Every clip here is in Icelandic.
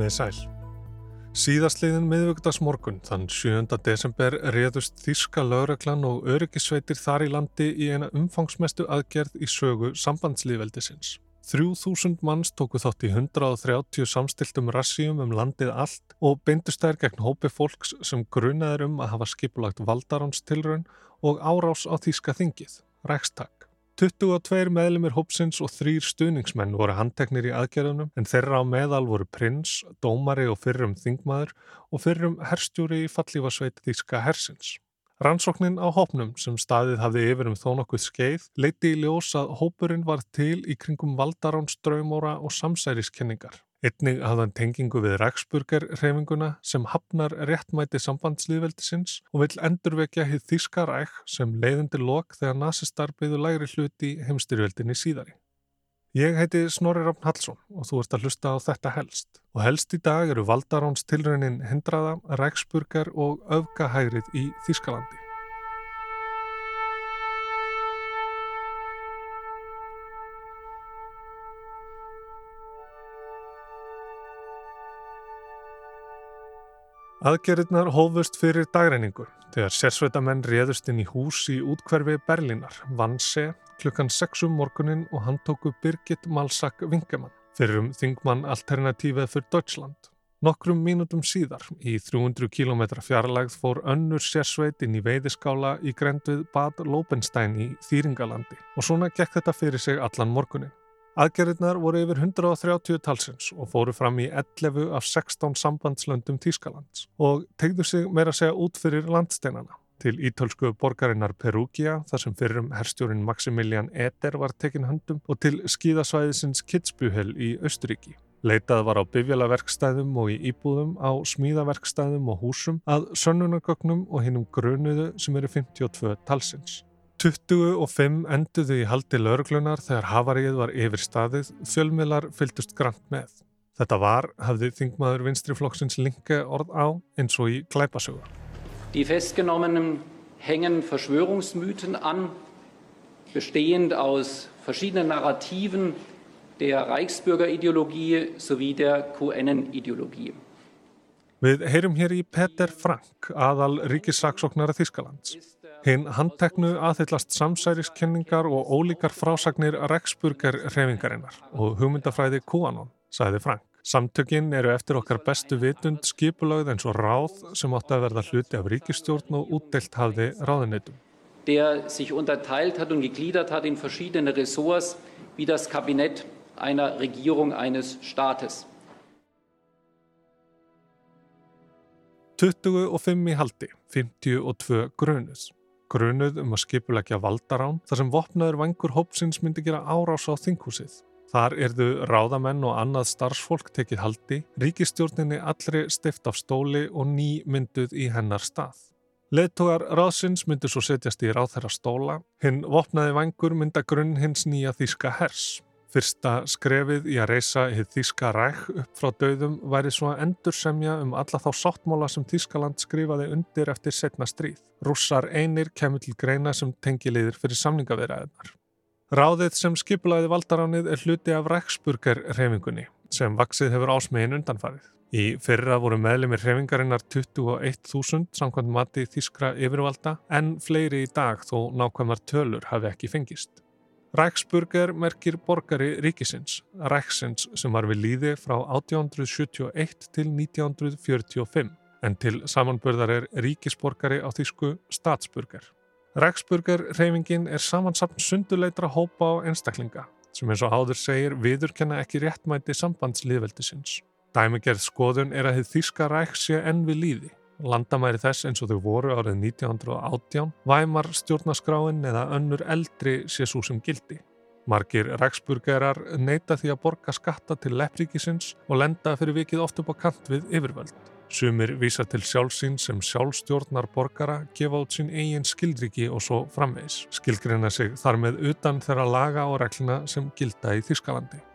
Komiði sæl. Síðastliðin miðvögdagsmorgun þann 7. desember réðust Þíska lögreglan og öryggisveitir þar í landi í eina umfangsmestu aðgerð í sögu sambandslíðveldisins. 3000 manns tóku þátt í 130 samstiltum rassíum um landið allt og beindust þær gegn hópi fólks sem grunaður um að hafa skipulagt valdaránstilraun og árás á Þíska þingið, Rækstak. 22 meðlumir hópsins og þrýr stuðningsmenn voru handteknir í aðgerðunum en þeirra á meðal voru prins, dómari og fyrrum þingmaður og fyrrum herstjúri í fallífasveit Þíska hersins. Rannsóknin á hópnum sem staðið hafði yfir um þó nokkuð skeið leiti í ljós að hópurinn var til í kringum valdaránsdraumóra og samsæriskenningar. Einnig hafðan tengingu við Ræksburger reyfinguna sem hafnar réttmæti sambandslýðveldisins og vil endurvekja hitt þíska ræk sem leiðindi lok þegar nazistar byggðu lægri hluti heimstyrjöldinni síðari. Ég heiti Snorri Rafn Hallsson og þú ert að hlusta á þetta helst. Og helst í dag eru Valdaráns tilraunin Hindraða, Ræksburger og Öfgahægrið í Þískalandi. Aðgerðirnar hófust fyrir dagreiningu þegar sérsveitamenn réðust inn í hús í útkverfi Berlínar, Vanse, klukkan 6 um morgunin og hann tóku Birgit Malsak Vingemann fyrir um þingmann Alternatífið fyrir Deutschland. Nokkrum mínútum síðar, í 300 km fjarlægð, fór önnur sérsveit inn í veiðiskála í grendvið Bad Lobenstein í Þýringalandi og svona gekk þetta fyrir sig allan morgunin. Aðgerðirnar voru yfir 130 talsins og fóru fram í 11 af 16 sambandslöndum Tískalands og tegðu sig meira segja út fyrir landsteinana til ítölsku borgarinnar Perugia þar sem fyrrum herstjórin Maximilian Eder var tekinn höndum og til skíðasvæðisins Kitzbühel í Östuríki. Leitað var á bifjalaverkstæðum og í íbúðum, á smíðaverkstæðum og húsum að sönnunargögnum og hinnum grunuðu sem eru 52 talsins. 25 enduðu í haldi lauruglunar þegar havarið var yfir staðið, fjölmiðlar fylgdust grant með. Þetta var, hafði þingmaður vinstriflokksins linke orð á, eins og í glæpasögu. Die Festgenommenen hängen Verschwörungsmythen an, bestehend aus verschiedenen Narrativen der Reichsbürgerideologie sowie der QN-Ideologie. Við heyrum hér í Peter Frank, aðal ríkissaksóknara Þískalands. Hinn handteknu aðhyllast samsæriskenningar og ólíkar frásagnir Rexburger reyfingarinnar og hugmyndafræði QAnon, sagði Frank. Samtökinn eru eftir okkar bestu vitund skipulagð eins og ráð sem átti að verða hluti af ríkistjórn og útdelt hafði ráðunitum. Der sich unterteilt hat und gegliedert hat in verschiedene Ressorts wie das Kabinett einer Regierung eines Staates. 25 í haldi, 52 grunus. Grunuð um að skipulegja valdarán þar sem vopnaður vangur hópsins myndi gera árás á þinghúsið. Þar erðu ráðamenn og annað starfsfólk tekið haldi, ríkistjórninni allri stift af stóli og ný mynduð í hennar stað. Leðtogar ráðsins myndu svo setjast í ráð þeirra stóla, hinn vopnaði vangur mynda grunn hins nýja þýska hers. Fyrsta skrefið í að reysa hitt Þíska ræk upp frá döðum væri svo að endur semja um alla þá sáttmóla sem Þískaland skrifaði undir eftir setna stríð. Rússar einir kemur til greina sem tengiliðir fyrir samningavirðaðinar. Ráðið sem skipulaði valdaránið er hluti af Ræksburger reyfingunni sem vaksið hefur ásmegin undanfarið. Í fyrra voru meðlumir reyfingarinnar 21.000 samkvæmt mati Þískra yfirvalda en fleiri í dag þó nákvæmar tölur hafi ekki fengist. Ræksburger merkir borgari ríkisins, Ræksins sem var við líði frá 1871 til 1945 en til samanbörðar er ríkisborgari á þýsku statsburger. Ræksburger reyfingin er samansamt sunduleitra hópa á einstaklinga sem eins og áður segir viðurkenna ekki réttmæti sambandslýðveldisins. Dæmigerð skoðun er að þið þýska ræks sé enn við líði landamæri þess eins og þau voru árið 1918, væmar stjórnaskráin eða önnur eldri sé svo sem gildi. Margir ræksburgerar neyta því að borga skatta til leppríkisins og lenda fyrir vikið oft upp á kant við yfirvöld. Sumir vísa til sjálfsín sem sjálfstjórnar borgara, gefa út sín eigin skildriki og svo framvegs. Skildgreina sig þar með utan þeirra laga og regluna sem gilda í Þískalandi.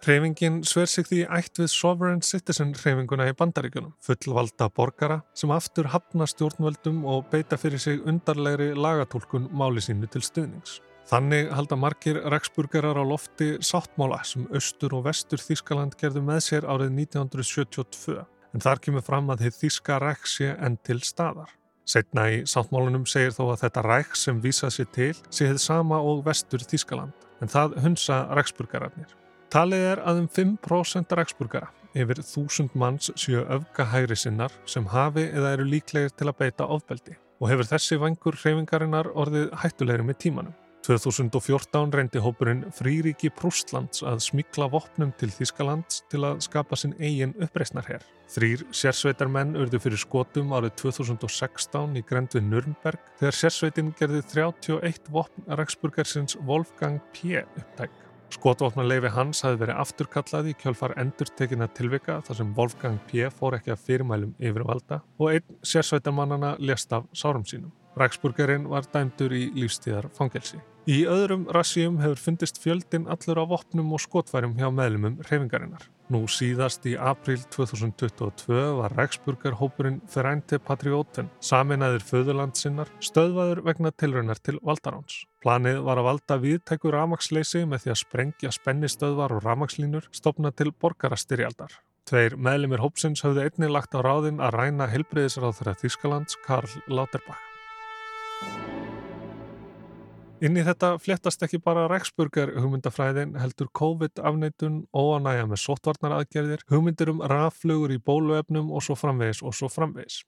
Hreyfingin sver sig því ætt við Sovereign Citizen hreyfinguna í bandaríkunum, fullvalda borgara sem aftur hafna stjórnvöldum og beita fyrir sig undarlegri lagatólkun máli sínu til stuðnings. Þannig halda margir reksburgerar á lofti sáttmála sem austur og vestur Þískaland gerðu með sér árið 1972 en þar kemur fram að þið Þíska reks sé enn til staðar. Setna í sáttmálunum segir þó að þetta ræk sem vísað sér til sé þið sama og vestur Þískaland en það hunsa reksburgararnir. Talið er að um 5% reksburgara yfir þúsund manns séu öfgahægri sinnar sem hafi eða eru líklegir til að beita ofbeldi og hefur þessi vangur hreyfingarinnar orðið hættulegri með tímanum. 2014 reyndi hópurinn Frýriki Prústlands að smikla vopnum til Þískalands til að skapa sinn eigin uppreysnarherr. Þrýr sérsveitarmenn urðu fyrir skotum árið 2016 í grend við Nürnberg þegar sérsveitin gerði 31 vopn Ræksburgersins Wolfgang P. upptæk. Skotvopnarleifi hans hafi verið afturkallað í kjálfar endurtekina tilvika þar sem Wolfgang P. fór ekki að fyrirmælum yfirvalda og einn sérsveitarmannana lést af sárum sínum. Ræksburgerinn var dæmdur í lífstíðar fangelsi. Í öðrum rassíum hefur fundist fjöldin allur á vopnum og skotværum hjá meðlumum reyfingarinnar. Nú síðast í april 2022 var Ræksburgerhópurinn Ferrænti Patrióten, saminæðir föðurlandsinnar, stöðvaður vegna tilraunar til Valdaráns. Planið var að valda viðtæku ramagsleysi með því að sprengja spennistöðvar og ramagslínur stopna til borgarastyrjaldar. Tveir meðlumir hópsins höfðu einnig lagt á ráðin að ræna helbreyðisráð þeirra Þískalands Karl Lauterbach. Inn í þetta fléttast ekki bara Rexburger hugmyndafræðin heldur COVID-afneitun, óanæja með sótvarnaraðgerðir, hugmyndir um raflugur í bóluefnum og svo framvegis og svo framvegis.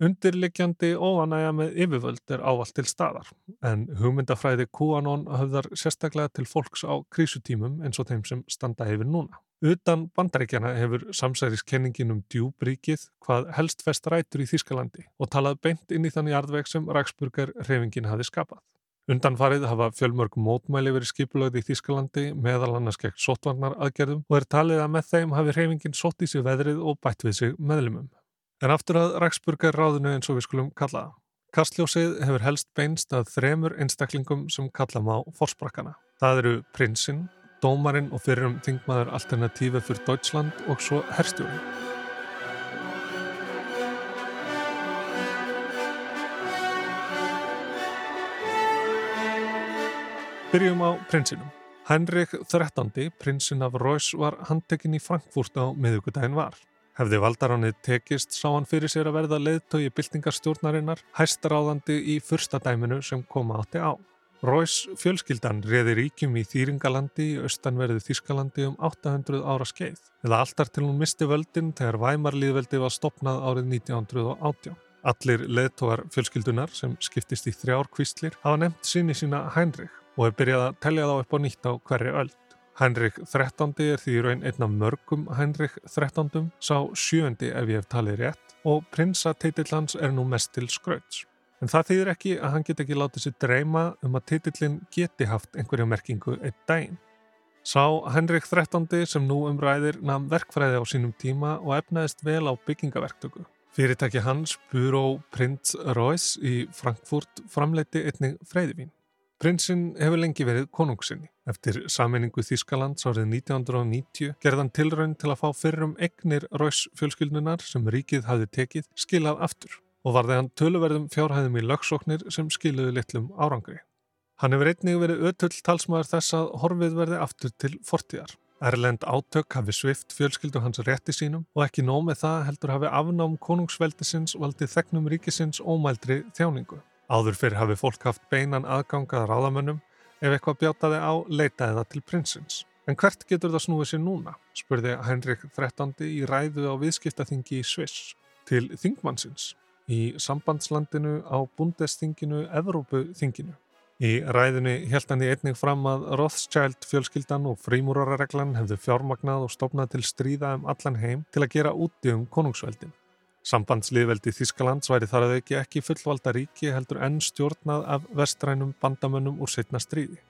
Undirliggjandi óanæja með yfirvöld er ávalt til staðar, en hugmyndafræði QAnon höfðar sérstaklega til fólks á krísutímum eins og þeim sem standa yfir núna. Utan bandaríkjana hefur samsæriskenningin um djúbríkið hvað helst fest rætur í Þískalandi og talað beint inn í þannig arðveg sem Ræksburger reyfingin hafi skapað. Undanfarið hafa fjölmörg mótmæli verið skipulögði í Þískalandi meðal annars gegn sótvarnar aðgerðum og er talið að með þeim hafi reyfingin sótt í sig veðrið og bætt við sig meðlumum. En aftur að Ræksburger ráðinu eins og við skulum kalla. Kastljósið hefur helst beinst að þremur einstaklingum sem kalla má forsprakkana. Það eru prinsinn, dómarinn og fyrrum þingmaður Alternatífi fyrir Deutschland og svo herstjórin. Byrjum á prinsinum. Henrik XIII, prinsinn af Reuss, var handtekinn í Frankfurt á miðugudaginn var. Hefði valdaránið tekist sá hann fyrir sér að verða leðtögi byltingarstjórnarinnar hæstaráðandi í fyrsta dæminu sem koma átti á. Reuss fjölskyldan reði ríkjum í Þýringalandi í austanverðu Þískalandi um 800 ára skeið eða alltar til hún misti völdin þegar Væmarliðveldi var stopnað árið 1918. Allir leðtógar fjölskyldunar sem skiptist í þrjár kvistlir hafa nefnt sinni sína Heinrich og er byrjað að tellja þá upp á nýtt á hverri öll. Henrik XIII er því raun einn af mörgum Henrik XIII, sá sjöndi ef ég hef talið rétt og prinsateitill hans er nú mest til skrauts. En það þýðir ekki að hann get ekki látið sér dreyma um að teitillin geti haft einhverja merkingu eitt dægin. Sá Henrik XIII sem nú umræðir namn verkfræði á sínum tíma og efnaðist vel á byggingaverktöku. Fyrirtæki hans, Búró Prins Royce í Frankfurt, framleiti einnig freyðivín. Prinsinn hefur lengi verið konungsinni. Eftir sammenningu Þískalands árið 1990 gerðan tilraun til að fá fyrrum egnir Rauðs fjölskyldunar sem ríkið hafi tekið skilað aftur og varði hann töluverðum fjárhæðum í lögsóknir sem skiluði litlum árangri. Hann hefur einnig verið ötull talsmaður þess að horfið verði aftur til fortíðar. Erlend átök hafi svift fjölskyldu hans rétti sínum og ekki nómið það heldur hafi afnám konungsveldisins valdið þegnum ríkisins ómældri þjáningu. Áður fyrir hafi fólk haft beinan aðgangað ráðamönnum ef eitthvað bjátaði á leitaði það til prinsins. En hvert getur það snúið sér núna? spurði Henrik XIII í ræðu á viðskiptaþingi í Sviss til þingmannsins í sambandslandinu á bundesþinginu Evrópuþinginu. Í ræðunni held hann í einning fram að Rothschild fjölskyldan og frímúrarareglan hefðu fjármagnað og stopnað til stríða um allan heim til að gera úti um konungsveldin. Sambandsliðveldi Þískalands væri þar að auki ekki fullvalda ríki heldur enn stjórnað af vestrænum bandamönnum úr setna stríði.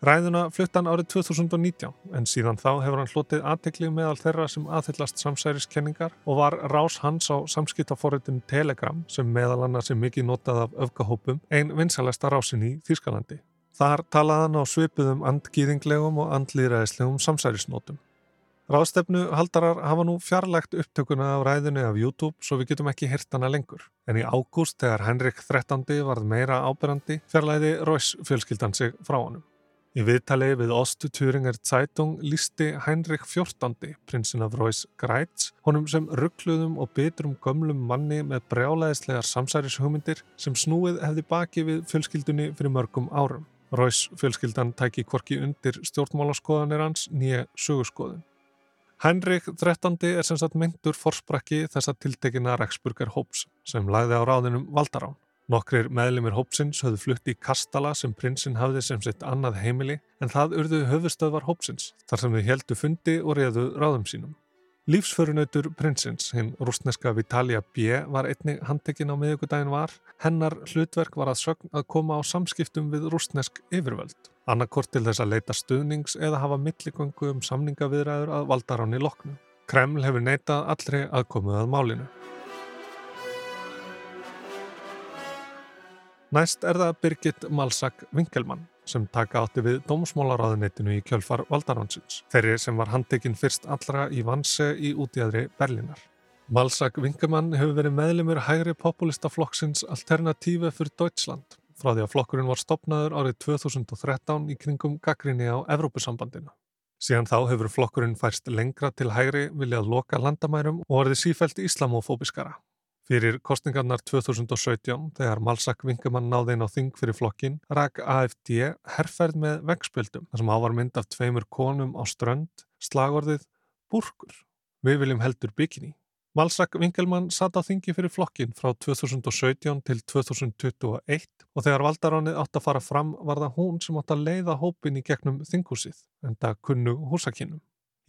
Ræðuna flutt hann árið 2019 en síðan þá hefur hann hlotið aðteklið meðal þeirra sem aðhyllast samsæriskenningar og var rás hans á samskiptaforritin Telegram sem meðal annars er mikið notað af öfgahópum einn vinsalesta rásin í Þískalandi. Þar talaði hann á svipuðum andgýðinglegum og andlýðræðislegum samsærisnótum. Ráðstefnu haldarar hafa nú fjarlægt upptökuna af ræðinu af YouTube svo við getum ekki hirt hana lengur. En í ágúst þegar Henrik XIII varð meira ábyrrandi fjarlæði Róis fjölskyldan sig frá honum. Í viðtali við Ostu Thüringer Zeitung lísti Heinrich XIV, prinsinn af Reuss Greitz, honum sem ruggluðum og bitrum gömlum manni með brjálæðislegar samsærishugmyndir sem snúið hefði baki við fjölskyldunni fyrir mörgum árum. Reuss fjölskyldan tæki kvorki undir stjórnmálaskoðanir hans nýja sögurskoðun. Heinrich XIII er sem sagt myndur forsprakki þessa tiltekina Reksburger Hóps sem lagði á ráðinum Valdarán. Nokkrir meðlimir Hópsins höfðu flutt í Kastala sem prinsinn hafði sem sitt annað heimili en það urðu höfustöðvar Hópsins þar sem þau heldu fundi og reðu ráðum sínum. Lífsförunautur prinsins, hinn rústneska Vitalia B. var einnig handtekinn á miðugudagin var. Hennar hlutverk var að sögn að koma á samskiptum við rústnesk yfirvöld. Annarkort til þess að leita stuðnings eða hafa milligöngu um samningaviðræður að valdaráni loknu. Kreml hefur neitað allri aðkomuð að málinu. Næst er það Birgit Malsak Winkelmann sem taka átti við dómsmálaráðunitinu í kjölfar Valdaránsins, þeirri sem var handtekinn fyrst allra í vanse í útjæðri Berlinar. Malsak Winkelmann hefur verið meðlumur hægri populistaflokksins Alternative für Deutschland frá því að flokkurinn var stopnaður árið 2013 í kringum gaggrinni á Evrópusambandinu. Síðan þá hefur flokkurinn færst lengra til hægri viljað loka landamærum og orðið sífælt islamofóbiskara. Fyrir kostningarnar 2017, þegar Malsak Vingamann náði inn á þing fyrir flokkin, rak AFD herrferð með vegspjöldum, þar sem ávar mynd af tveimur konum á strönd, slagorðið Búrkur. Við viljum heldur bygginni. Malsak Vingelmann satt á þingi fyrir flokkin frá 2017 til 2021 og þegar valdaránið átt að fara fram var það hún sem átt að leiða hópin í gegnum þingúsið, en það kunnu húsakinnum.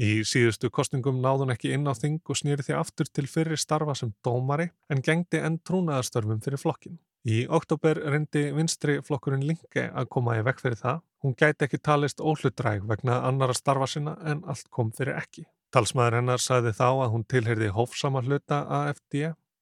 Í síðustu kostningum náði hún ekki inn á þing og snýri því aftur til fyrir starfa sem dómari en gengdi enn trúnaðarstörfum fyrir flokkin. Í oktober reyndi vinstri flokkurinn Linke að koma í vekk fyrir það. Hún gæti ekki talist óhlutræg vegna annara starfa sinna en allt kom fyrir ekki. Talsmaður hennar sagði þá að hún tilherði hófsama hluta AFD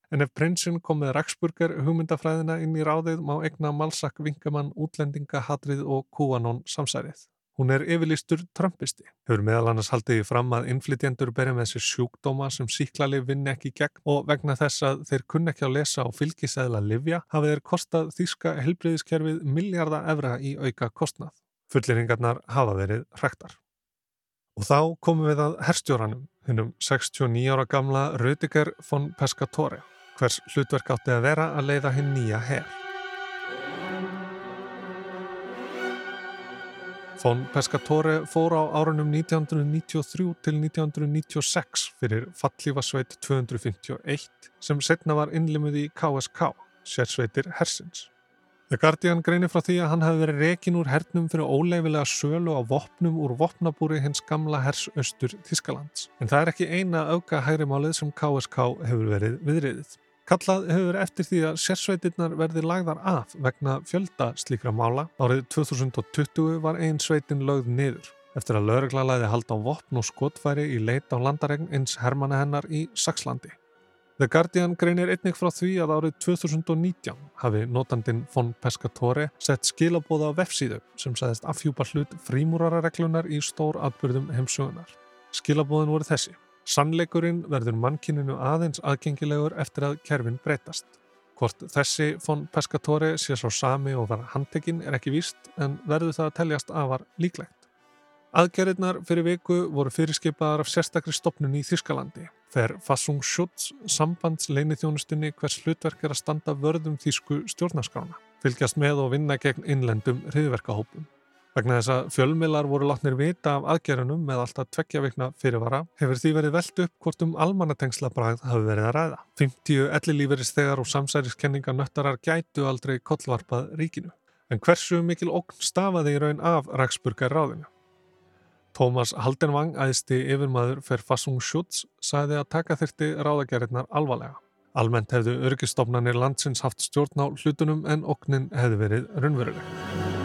en ef prinsinn kom með Raksburger hugmyndafræðina inn í ráðið má egna Malsak Vingamann útlendinga hatrið og kúanón samsærið. Hún er yfirlistur trömpisti. Hefur meðal annars haldið í fram að innflytjendur berja með þessi sjúkdóma sem síklali vinni ekki gegn og vegna þess að þeir kunna ekki að lesa á fylgisæðla livja hafið þeir kostað þýska helbriðiskerfið miljardar evra í auka kostnað. Fulleringarnar hafa verið hrektar. Og þá komum við að herstjóranum, hennum 69 ára gamla Rödiger von Pescatore, hvers hlutverk átti að vera að leiða hinn nýja herr. Von Pescatore fór á árunum 1993 til 1996 fyrir fallífasveit 251 sem setna var innlimuð í KSK, sérsveitir Hersins. The Guardian greinir frá því að hann hafi verið rekin úr hernum fyrir óleifilega sölu á vopnum úr vopnabúri hins gamla hers austur Þískalands. En það er ekki eina auka hægrimálið sem KSK hefur verið viðriðið. Kallað hefur eftir því að sérsveitirnar verði lagðar af vegna fjölda slíkra mála. Árið 2020 var einn sveitin lögð niður eftir að laurugla læði halda á vopn og skotfæri í leit á landaregn eins hermana hennar í Saxlandi. The Guardian greinir einnig frá því að árið 2019 hafi notandin von Pescatore sett skilabóða á vefsíðu sem sagðist afhjúpa hlut frímúrarareglunar í stór atbyrðum heimsugunar. Skilabóðin voru þessi. Sannleikurinn verður mannkyninu aðeins aðgengilegur eftir að kerfin breytast. Hvort þessi von Pescatore sé svo sami og var handtekinn er ekki víst en verður það að teljast afar líklegt. Aðgerðirnar fyrir viku voru fyrirskipaðar af sérstakri stopnun í Þískalandi. Fer Fassungsschutz sambandsleini þjónustunni hvers hlutverk er að standa vörðum þýsku stjórnarskrána, fylgjast með og vinna gegn innlendum hriðverkahópum. Vegna þess að fjölmilar voru látnir vita af aðgerunum með alltaf tveggja vikna fyrirvara hefur því verið veld upp hvort um almannatengslabræð hafi verið að ræða. 50 ellilíferis þegar og samsæriskenninga nöttarar gætu aldrei kollvarpað ríkinu. En hversu mikil okn stafaði í raun af Ræksburgar ráðinu? Tómas Haldenvang, æðsti yfirmaður fyrir Fassung Schutz, sagði að taka þyrti ráðagerðirnar alvarlega. Almennt hefðu örgistofnanir landsins haft stjórn á hlutunum en oknin hefði verið raunveruleg.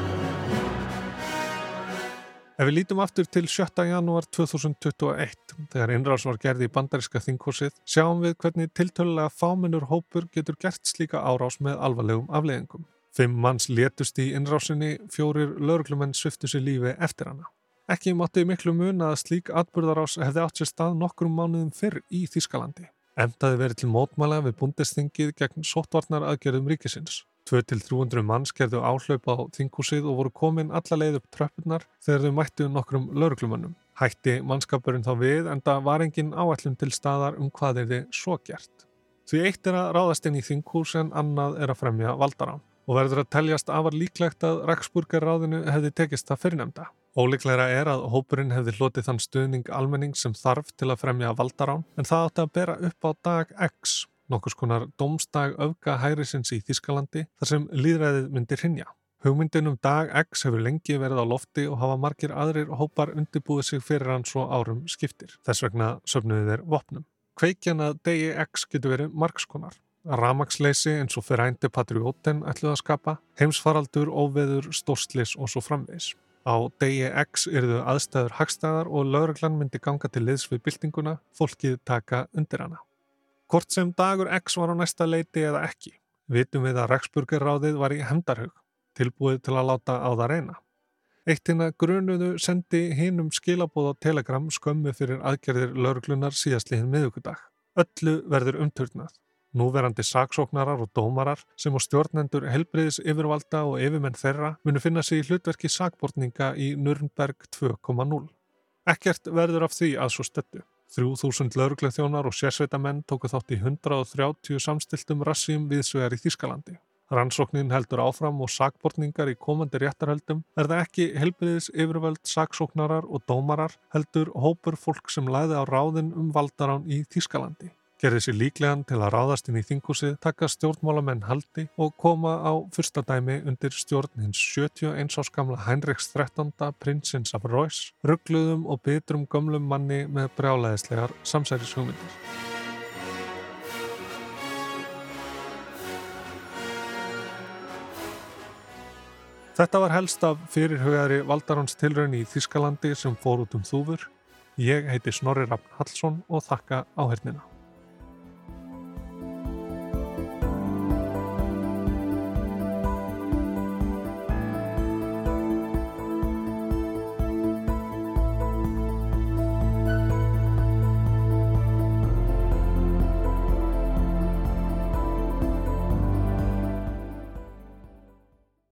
Ef við lítum aftur til 7. janúar 2021, þegar innrás var gerði í bandaríska þingkursið, sjáum við hvernig tiltölulega fámennur hópur getur gert slíka árás með alvarlegum afleðingum. Fimm manns létust í innrásinni, fjórir lauruglumenn sviftu sér lífi eftir hana. Ekki mátti miklu mun að slík atbyrðarás hefði átt sér stað nokkrum mánuðum fyrr í Þískalandi. Emtaði verið til mótmæla við búndestingið gegn sóttvarnar aðgerðum ríkisins. 2-300 manns gerðu áhlaup á þinghúsið og voru komin alla leið upp tröppunar þegar þau mættu nokkrum lauruglumönnum. Hætti mannskapurinn þá við en það var engin áallum til staðar um hvað er þið svo gert. Því eitt er að ráðast inn í þinghús en annað er að fremja valdarán og verður að teljast afar líklegt að Ræksburgerráðinu hefði tekist það fyrirnemda. Ólíklegra er að hópurinn hefði hlotið þann stuðning almenning sem þarf til að fremja valdarán en það átti að bera upp á dag X nokkus konar domstag öfga hærisins í Þískalandi þar sem líðræðið myndir hinja. Hugmyndin um dag X hefur lengi verið á lofti og hafa margir aðrir hópar undirbúið sig fyrir hann svo árum skiptir. Þess vegna söfnuði þeir vopnum. Kveikjan að degi X getur verið margskonar. Ramagsleysi eins og fyrir ændi patrióten ætluð að skapa, heimsfaraldur, óveður, stórslis og svo framvegs. Á degi X eruðu aðstæður hagstæðar og lauruglan myndi ganga til liðs við byltinguna, fólkið taka undir hana. Hvort sem dagur X var á næsta leiti eða ekki, vitum við að Rexburgerráðið var í hendarhug, tilbúið til að láta á það reyna. Eitt hinn að grunuðu sendi hinn um skilabóð á Telegram skömmu fyrir aðgerðir lauruglunar síðastliðin miðugudag. Öllu verður umturnað. Núverandi saksóknarar og dómarar sem á stjórnendur helbriðis yfirvalda og yfirmenn þeirra munu finna sig í hlutverki sakbortninga í Nürnberg 2.0. Ekkert verður af því að svo stöttu. 3000 laurugleþjónar og sérsveitamenn tóku þátt í 130 samstiltum rassím viðsvegar í Þískalandi. Rannsóknin heldur áfram og sakbortningar í komandi réttarhöldum er það ekki helbriðis yfirvöld saksóknarar og dómarar heldur hópur fólk sem læði á ráðin um valdarán í Þískalandi gerði sér líklegan til að ráðast inn í þingúsið, taka stjórnmálamenn haldi og koma á fyrsta dæmi undir stjórn hins 71 ás gamla Heinrichs 13. prinsins af Reuss, ruggluðum og bitrum gömlum manni með brjálæðislegar samsærishugmyndir. Þetta var helst af fyrirhugari Valdaráns tilraun í Þískalandi sem fór út um þúfur. Ég heiti Snorri Raffn Hallsson og þakka áhernina.